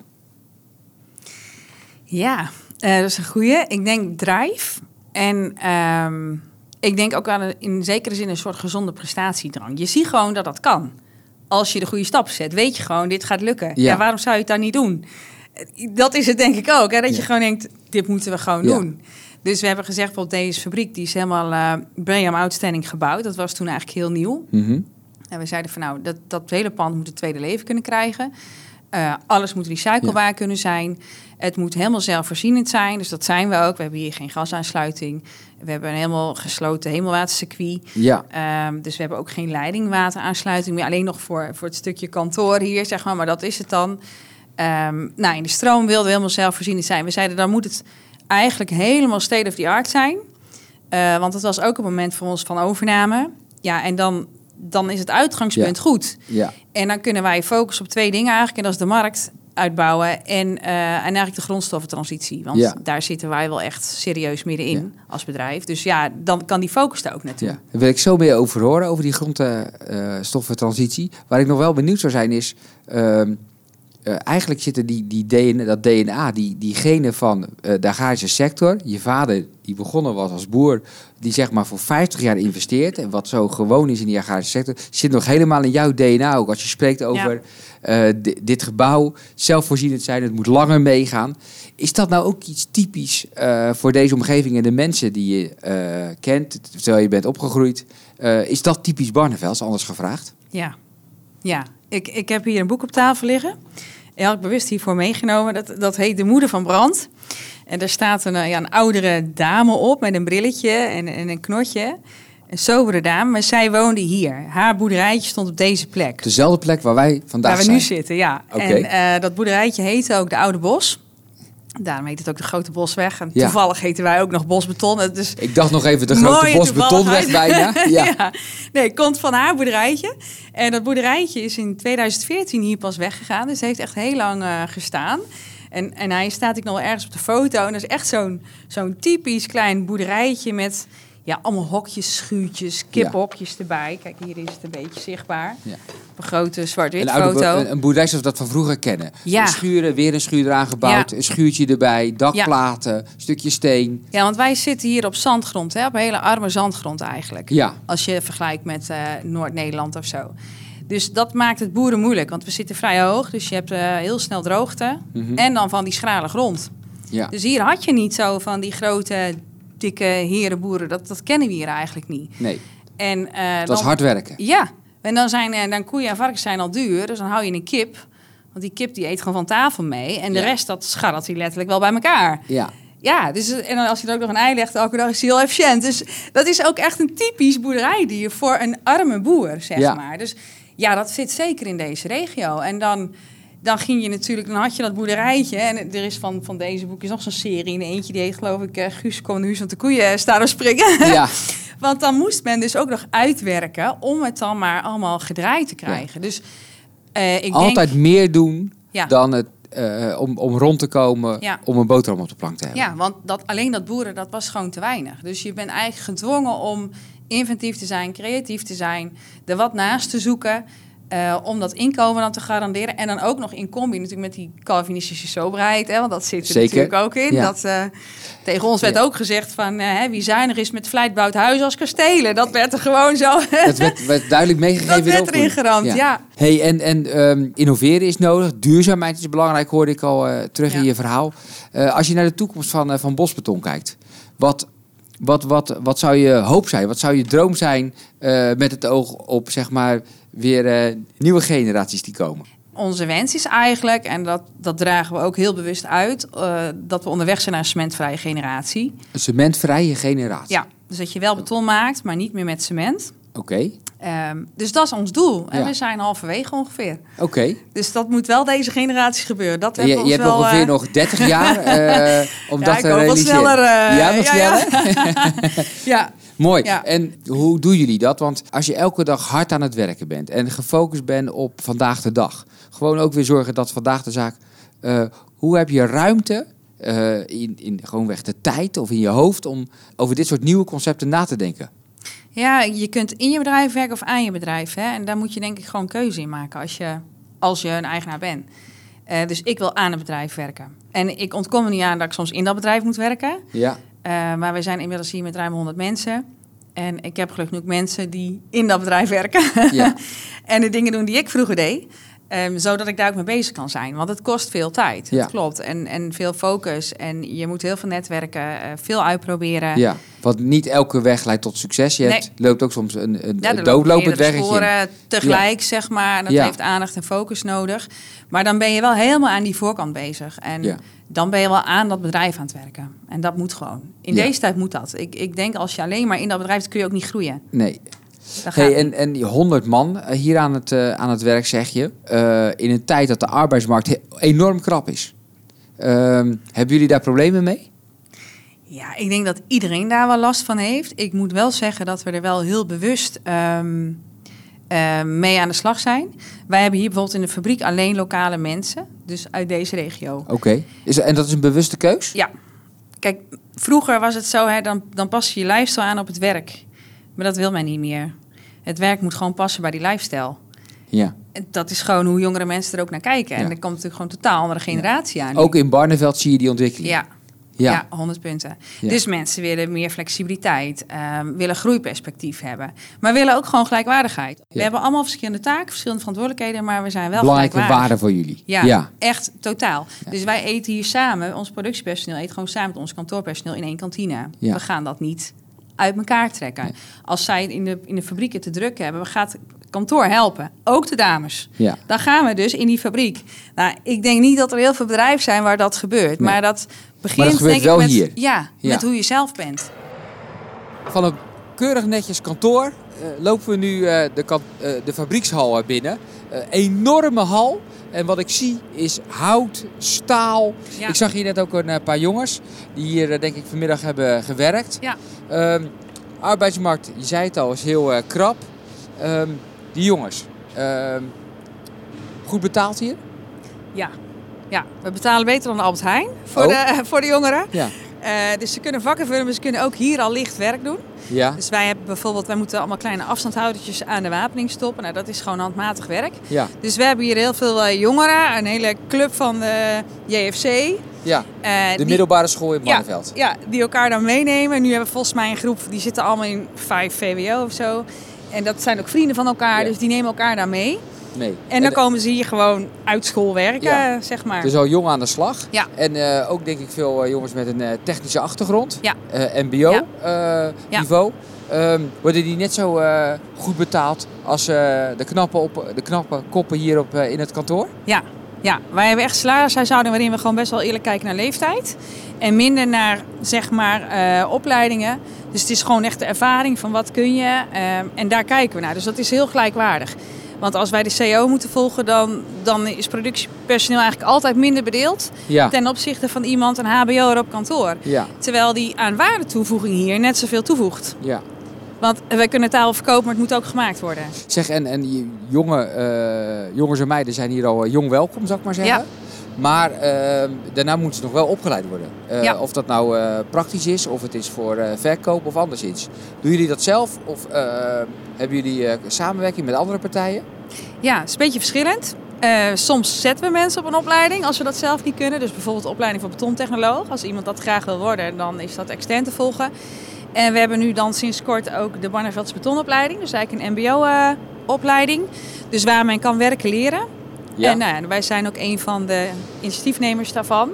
Ja, eh, dat is een goeie. Ik denk drive. En ehm, ik denk ook aan een, in zekere zin een soort gezonde prestatiedrang. Je ziet gewoon dat dat kan. Als je de goede stap zet, weet je gewoon, dit gaat lukken. Ja. Waarom zou je het dan niet doen? Eh, Dat is het denk ik ook. Hè? Dat je gewoon denkt, dit moeten we gewoon Ja. doen. Dus we hebben gezegd, bijvoorbeeld deze fabriek, die is helemaal eh BREEAM Outstanding gebouwd. Dat was toen eigenlijk heel nieuw. Mhm. En we zeiden van nou, dat, dat hele pand moet een tweede leven kunnen krijgen. Eh, alles moet recyclebaar kunnen zijn. Het moet helemaal zelfvoorzienend zijn. Dus dat zijn we ook. We hebben hier geen gasaansluiting. We hebben een helemaal gesloten hemelwatercircuit. Ja, Ehm, dus we hebben ook geen leidingwateraansluiting meer. Alleen nog voor, voor het stukje kantoor hier, zeg maar. Maar dat is het dan. Ehm, nou, in de stroom wilden we helemaal zelfvoorzienend zijn. We zeiden, dan moet het eigenlijk helemaal state of the art zijn. Eh, want het was ook een moment voor ons van overname. Ja, en dan, dan is het uitgangspunt goed. ja, En dan kunnen wij focussen op twee dingen eigenlijk. En dat is de markt uitbouwen en, eh, en eigenlijk de grondstoffentransitie. Want Ja. daar zitten wij wel echt serieus middenin als bedrijf. Dus ja, dan kan die focus daar ook naartoe. ja. Daar wil ik zo meer over horen, over die grondstoffentransitie. Waar ik nog wel benieuwd zou zijn is... ehm, eh, eigenlijk zitten die, die DNA, dat DNA, die, die genen van eh, de agrarische sector. Je vader, die begonnen was als boer, die zeg maar voor 50 jaar investeert. En wat zo gewoon is in die agrarische sector, zit nog helemaal in jouw DNA ook. Als je spreekt over eh, di- dit gebouw, zelfvoorzienend zijn, het moet langer meegaan. Is dat nou ook iets typisch voor deze omgeving en de mensen die je kent, terwijl je bent opgegroeid? Is dat typisch Barnevelds, anders gevraagd? Ja, ja. Ik, ik heb hier een boek op tafel liggen. Ik bewust hiervoor meegenomen. Dat, dat heet De Moeder van Brand. En daar staat een, eh, ja, een oudere dame op met een brilletje en, en een knotje. Een sobere dame, maar zij woonde hier. Haar boerderijtje stond op deze plek. Dezelfde plek waar wij vandaag Waar we zijn. nu zitten, ja. En eh, dat boerderijtje heette ook de Oude Bos. Daarom heet het ook de Grote Bosweg. En Ja. toevallig heten wij ook nog Bosbeton. Is Ik dacht nog even de grote bosbetonweg bijna. [laughs] Ja. ja. Nee, komt van haar boerderijtje. En dat boerderijtje is in 2014 hier pas weggegaan. Dus het heeft echt heel lang eh, gestaan. En, en hij staat ik nog ergens op de foto. En dat is echt zo'n zo'n typisch klein boerderijtje met ja, allemaal hokjes, schuurtjes, kippenhokjes erbij. Kijk, hier is het een beetje zichtbaar. Ja. Op een grote zwart-wit foto. een, een boerderij zoals we dat van vroeger kennen. Ja. Schuren, weer een schuur eraan gebouwd. Ja. Een schuurtje erbij, dakplaten, stukje steen. Ja, want wij zitten hier op zandgrond, hè, op hele arme zandgrond eigenlijk. Ja, Als je vergelijkt met eh, Noord-Nederland of zo. Dus dat maakt het boeren moeilijk, want we zitten vrij hoog. Dus je hebt eh, heel snel droogte. Mhm. En dan van die schrale grond. ja. Dus hier had je niet zo van die grote, dikke herenboeren. Dat, dat kennen we hier eigenlijk niet. nee. En, eh, was dan- hard werken. Ja, en dan zijn eh, dan koeien en varkens zijn al duur. Dus dan hou je een kip. Want die kip die eet gewoon van tafel mee. En de Ja. rest, dat scharrelt hij letterlijk wel bij elkaar. Ja, Ja, dus, en dan als je er ook nog een ei legt elke dag, is hij heel efficiënt. Dus dat is ook echt een typisch boerderijdier voor een arme boer, zeg Ja. maar. Dus ja, dat zit zeker in deze regio. En dan, dan ging je natuurlijk, dan had je dat boerderijtje. En er is van, van deze boekjes nog zo'n serie. En eentje die heet geloof ik, eh, Guus komt huis, want de koeien staan op springen. ja. [laughs] Want dan moest men dus ook nog uitwerken om het dan maar allemaal gedraaid te krijgen. Dus eh, ik altijd denk... meer doen Ja. dan het, eh, om, om rond te komen Ja. om een boterham op de plank te hebben. Ja, want dat, alleen dat boeren, dat was gewoon te weinig. Dus je bent eigenlijk gedwongen om inventief te zijn, creatief te zijn, er wat naast te zoeken. Eh, om dat inkomen dan te garanderen. En dan ook nog in combi natuurlijk met die Calvinistische soberheid. Hè, want dat zit er Zeker. natuurlijk ook in. Ja. Dat, eh, tegen ons werd Ja. ook gezegd van eh, hè, wie zuinig is met vlijt bouwt huizen als kastelen. Dat werd er gewoon zo. [laughs] Dat werd, werd duidelijk meegegeven. Dat werd erin geramd, ja. Hey, en en ehm, innoveren is nodig. Duurzaamheid is belangrijk, hoorde ik al terug in Ja. je verhaal. Als je naar de toekomst van, van Bosbeton kijkt. Wat, wat, wat, wat zou je hoop zijn? Wat zou je droom zijn met het oog op zeg maar, weer eh, nieuwe generaties die komen? Onze wens is eigenlijk, en dat, dat dragen we ook heel bewust uit, eh, dat we onderweg zijn naar een cementvrije generatie. Een cementvrije generatie. Ja, dus dat je wel beton maakt, maar niet meer met cement. Oké, Ehm, dus dat is ons doel. En Ja. we zijn halverwege ongeveer. oké. Dus dat moet wel deze generatie gebeuren. Dat Je, hebben we je ons hebt wel, ongeveer eh, nog 30 jaar [laughs] eh, om Ja, dat te wel realiseren. sneller, eh, ja, nog sneller? [laughs] Ja, [laughs] Mooi. En hoe doen jullie dat? Want als je elke dag hard aan het werken bent en gefocust bent op vandaag de dag, gewoon ook weer zorgen dat vandaag de zaak. eh, hoe heb je ruimte eh, in, in gewoonweg de tijd of in je hoofd om over dit soort nieuwe concepten na te denken? Ja, je kunt in je bedrijf werken of aan je bedrijf. Hè? En daar moet je denk ik gewoon keuze in maken als je, als je een eigenaar bent. Eh, dus ik wil aan het bedrijf werken. En ik ontkom er niet aan dat ik soms in dat bedrijf moet werken. Ja, Eh, maar we zijn inmiddels hier met ruim 100 mensen. En ik heb gelukkig genoeg mensen die in dat bedrijf werken. Ja. [laughs] en de dingen doen die ik vroeger deed. Ehm, zodat ik daar ook mee bezig kan zijn. Want het kost veel tijd. Ja. Dat klopt. En, en veel focus. En je moet heel veel netwerken. eh, veel uitproberen. ja. Want niet elke weg leidt tot succes. Je Nee. hebt, loopt ook soms een, een, Ja, doodlopend weggetje. tegelijk, zeg maar. Dat Ja. heeft aandacht en focus nodig. Maar dan ben je wel helemaal aan die voorkant bezig. En dan ben je wel aan dat bedrijf aan het werken. En dat moet gewoon. In deze tijd moet dat. Ik, ik denk als je alleen maar in dat bedrijf zit, kun je ook niet groeien. Nee. Hey, en, en die 100 man eh, hier aan het, eh, aan het werk, zeg je. eh, in een tijd dat de arbeidsmarkt enorm krap is. Ehm, hebben jullie daar problemen mee? Ja, ik denk dat iedereen daar wel last van heeft. Ik moet wel zeggen dat we er wel heel bewust ehm, eh, mee aan de slag zijn. Wij hebben hier bijvoorbeeld in de fabriek alleen lokale mensen, dus uit deze regio. Oké. Is En dat is een bewuste keus? Ja, kijk, vroeger was het zo, hè, dan, dan pas je je lifestyle aan op het werk. Maar dat wil men niet meer. Het werk moet gewoon passen bij die lifestyle. Ja. En dat is gewoon hoe jongere mensen er ook naar kijken. En er komt natuurlijk gewoon een totaal andere generatie aan. Ook in Barneveld zie je die ontwikkeling. Ja, Ja. Ja, 100 punten. Ja. Dus mensen willen meer flexibiliteit, ehm, willen groeiperspectief hebben, maar willen ook gewoon gelijkwaardigheid. We hebben allemaal verschillende taken, verschillende verantwoordelijkheden, maar we zijn wel Belangrijke gelijkwaardig. waarde voor jullie. Ja, echt totaal. Dus wij eten hier samen, ons productiepersoneel eet gewoon samen met ons kantoorpersoneel in één kantine. Ja. We gaan dat niet uit elkaar trekken. Nee. Als zij in de, in de fabrieken te druk hebben, we gaan het kantoor helpen. Ook de dames. Ja. Dan gaan we dus in die fabriek. Nou, ik denk niet dat er heel veel bedrijven zijn waar dat gebeurt. Nee. Maar dat begint Maar dat gebeurt denk ik met, hier. Ja, Ja. met hoe je zelf bent. Van een keurig netjes kantoor eh, lopen we nu eh, de, eh, de fabriekshal binnen. Eh, enorme hal. En wat ik zie is hout, staal. Ja. Ik zag hier net ook een eh, paar jongens die hier eh, denk ik vanmiddag hebben gewerkt. Ja. Ehm, arbeidsmarkt, je zei het al, is heel eh, krap. Ehm, die jongens, ehm, goed betaald hier? Ja. ja, we betalen beter dan de Albert Heijn voor, Oh. de, voor de jongeren. Ja. Eh, dus ze kunnen vakken vullen, maar ze kunnen ook hier al licht werk doen. Ja. Dus wij hebben bijvoorbeeld, wij moeten allemaal kleine afstandhoudertjes aan de wapening stoppen. Nou, dat is gewoon handmatig werk. Ja. Dus we hebben hier heel veel eh, jongeren, een hele club van de JFC. Ja. eh, De die- middelbare school in ja, Barneveld. ja, die elkaar dan meenemen. Nu hebben we volgens mij een groep, die zitten allemaal in 5 VWO of zo. En dat zijn ook vrienden van elkaar, Ja. dus die nemen elkaar daar mee. Nee. En dan komen ze hier gewoon uit school werken, Ja. zeg maar. Dus al jong aan de slag. Ja. En eh, ook denk ik veel eh, jongens met een eh, technische achtergrond. Ja. Eh, MBO Ja. eh, Ja. niveau. Ehm, worden die net zo eh, goed betaald als eh, de, knappe op, de knappe koppen hier op, eh, in het kantoor? Ja, ja, wij hebben echt salarishuishouding waarin we gewoon best wel eerlijk kijken naar leeftijd. En minder naar, zeg maar, eh, opleidingen. Dus het is gewoon echt de ervaring van wat kun je. ehm, en daar kijken we naar. Dus dat is heel gelijkwaardig. Want als wij de CO moeten volgen, dan, dan is productiepersoneel eigenlijk altijd minder bedeeld. Ja. Ten opzichte van iemand, een HBO'er op kantoor. Ja. Terwijl die aan waardetoevoeging hier net zoveel toevoegt. ja. Want wij kunnen taal verkopen, maar het moet ook gemaakt worden. Zeg, en, en die jonge, eh, jongens en meiden zijn hier al eh, jong welkom, zou ik maar zeggen. Ja. Maar ehm, daarna moeten ze nog wel opgeleid worden. Eh, Ja. Of dat nou eh, praktisch is, of het is voor eh, verkoop of anderszins. Doen jullie dat zelf? Of eh, hebben jullie samenwerking met andere partijen? Ja, het is een beetje verschillend. Soms zetten we mensen op een opleiding als we dat zelf niet kunnen. Dus bijvoorbeeld de opleiding voor betontechnoloog. Als iemand dat graag wil worden, dan is dat extern te volgen. En we hebben nu dan sinds kort ook de Barnevelds betonopleiding. Dus eigenlijk een mbo-opleiding. dus waar men kan werken leren. Ja. En nou wij zijn ook een van de initiatiefnemers daarvan.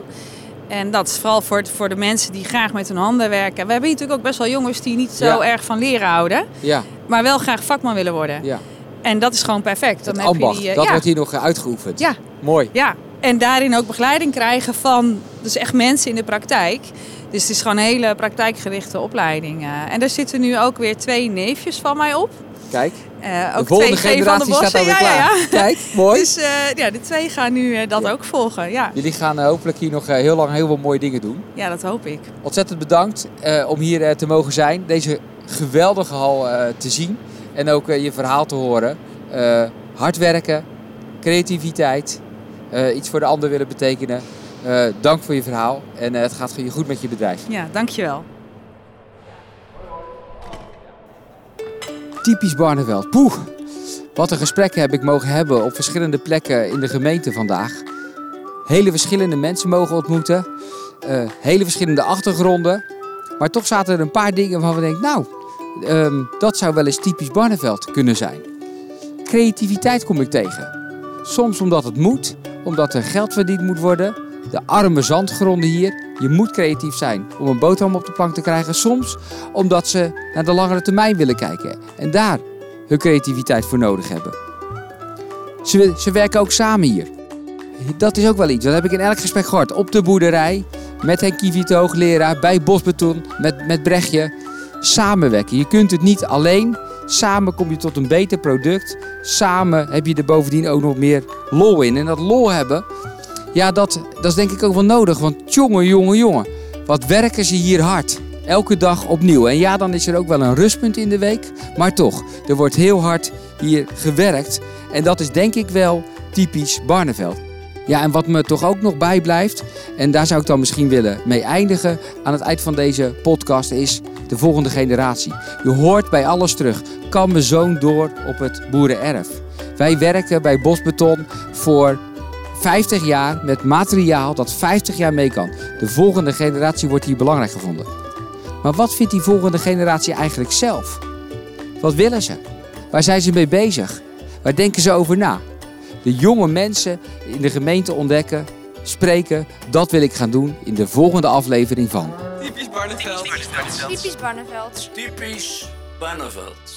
En dat is vooral voor, voor de mensen die graag met hun handen werken. We hebben natuurlijk ook best wel jongens die niet zo Ja. erg van leren houden. Ja, Maar wel graag vakman willen worden. ja. En dat is gewoon perfect. Dan heb je die, eh, dat ja, wordt hier nog uitgeoefend. Ja. Mooi. ja, en daarin ook begeleiding krijgen van dus echt mensen in de praktijk. Dus het is gewoon een hele praktijkgerichte opleiding. eh. en daar zitten nu ook weer twee neefjes van mij op. Kijk, Eh, de ook volgende twee G van de generatie staat alweer Ja, klaar. ja, ja. Kijk, mooi. Dus eh, ja, de twee gaan nu eh, dat ook volgen. Ja. Jullie gaan hopelijk hier nog heel lang heel veel mooie dingen doen. ja, dat hoop ik. Ontzettend bedankt om hier te mogen zijn. Deze geweldige hal te zien. En ook je verhaal te horen. Hard werken, creativiteit, iets voor de ander willen betekenen. Dank voor je verhaal en het gaat je goed met je bedrijf. Ja, dankjewel. Typisch Barneveld. Poeh, wat een gesprekken heb ik mogen hebben op verschillende plekken in de gemeente vandaag. Hele verschillende mensen mogen ontmoeten. eh, hele verschillende achtergronden. Maar toch zaten er een paar dingen waarvan we denken, nou, ehm, dat zou wel eens typisch Barneveld kunnen zijn. Creativiteit kom ik tegen. Soms omdat het moet, omdat er geld verdiend moet worden. De arme zandgronden hier. Je moet creatief zijn om een boterham op de plank te krijgen. Soms omdat ze naar de langere termijn willen kijken. En daar hun creativiteit voor nodig hebben. Ze, ze werken ook samen hier. Dat is ook wel iets. Dat heb ik in elk gesprek gehoord. Op de boerderij, met Henk de hoogleraar, bij Bosbeton, met, met Brechtje. Samenwerken. Je kunt het niet alleen. Samen kom je tot een beter product. Samen heb je er bovendien ook nog meer lol in. En dat lol hebben, ja, dat, dat is denk ik ook wel nodig. Want jongen, jongen, jongen. Wat werken ze hier hard. Elke dag opnieuw. En ja, dan is er ook wel een rustpunt in de week. Maar toch, er wordt heel hard hier gewerkt. En dat is denk ik wel typisch Barneveld. Ja, en wat me toch ook nog bijblijft, en daar zou ik dan misschien willen mee eindigen aan het eind van deze podcast, is de volgende generatie. Je hoort bij alles terug. Kan mijn zoon door op het boerenerf? Wij werken bij Bosbeton voor 50 jaar met materiaal dat 50 jaar mee kan. De volgende generatie wordt hier belangrijk gevonden. Maar wat vindt die volgende generatie eigenlijk zelf? Wat willen ze? Waar zijn ze mee bezig? Waar denken ze over na? De jonge mensen in de gemeente ontdekken, spreken, dat wil ik gaan doen in de volgende aflevering van. Typisch Barneveld. Typisch Barnevelds. Typisch Barneveld.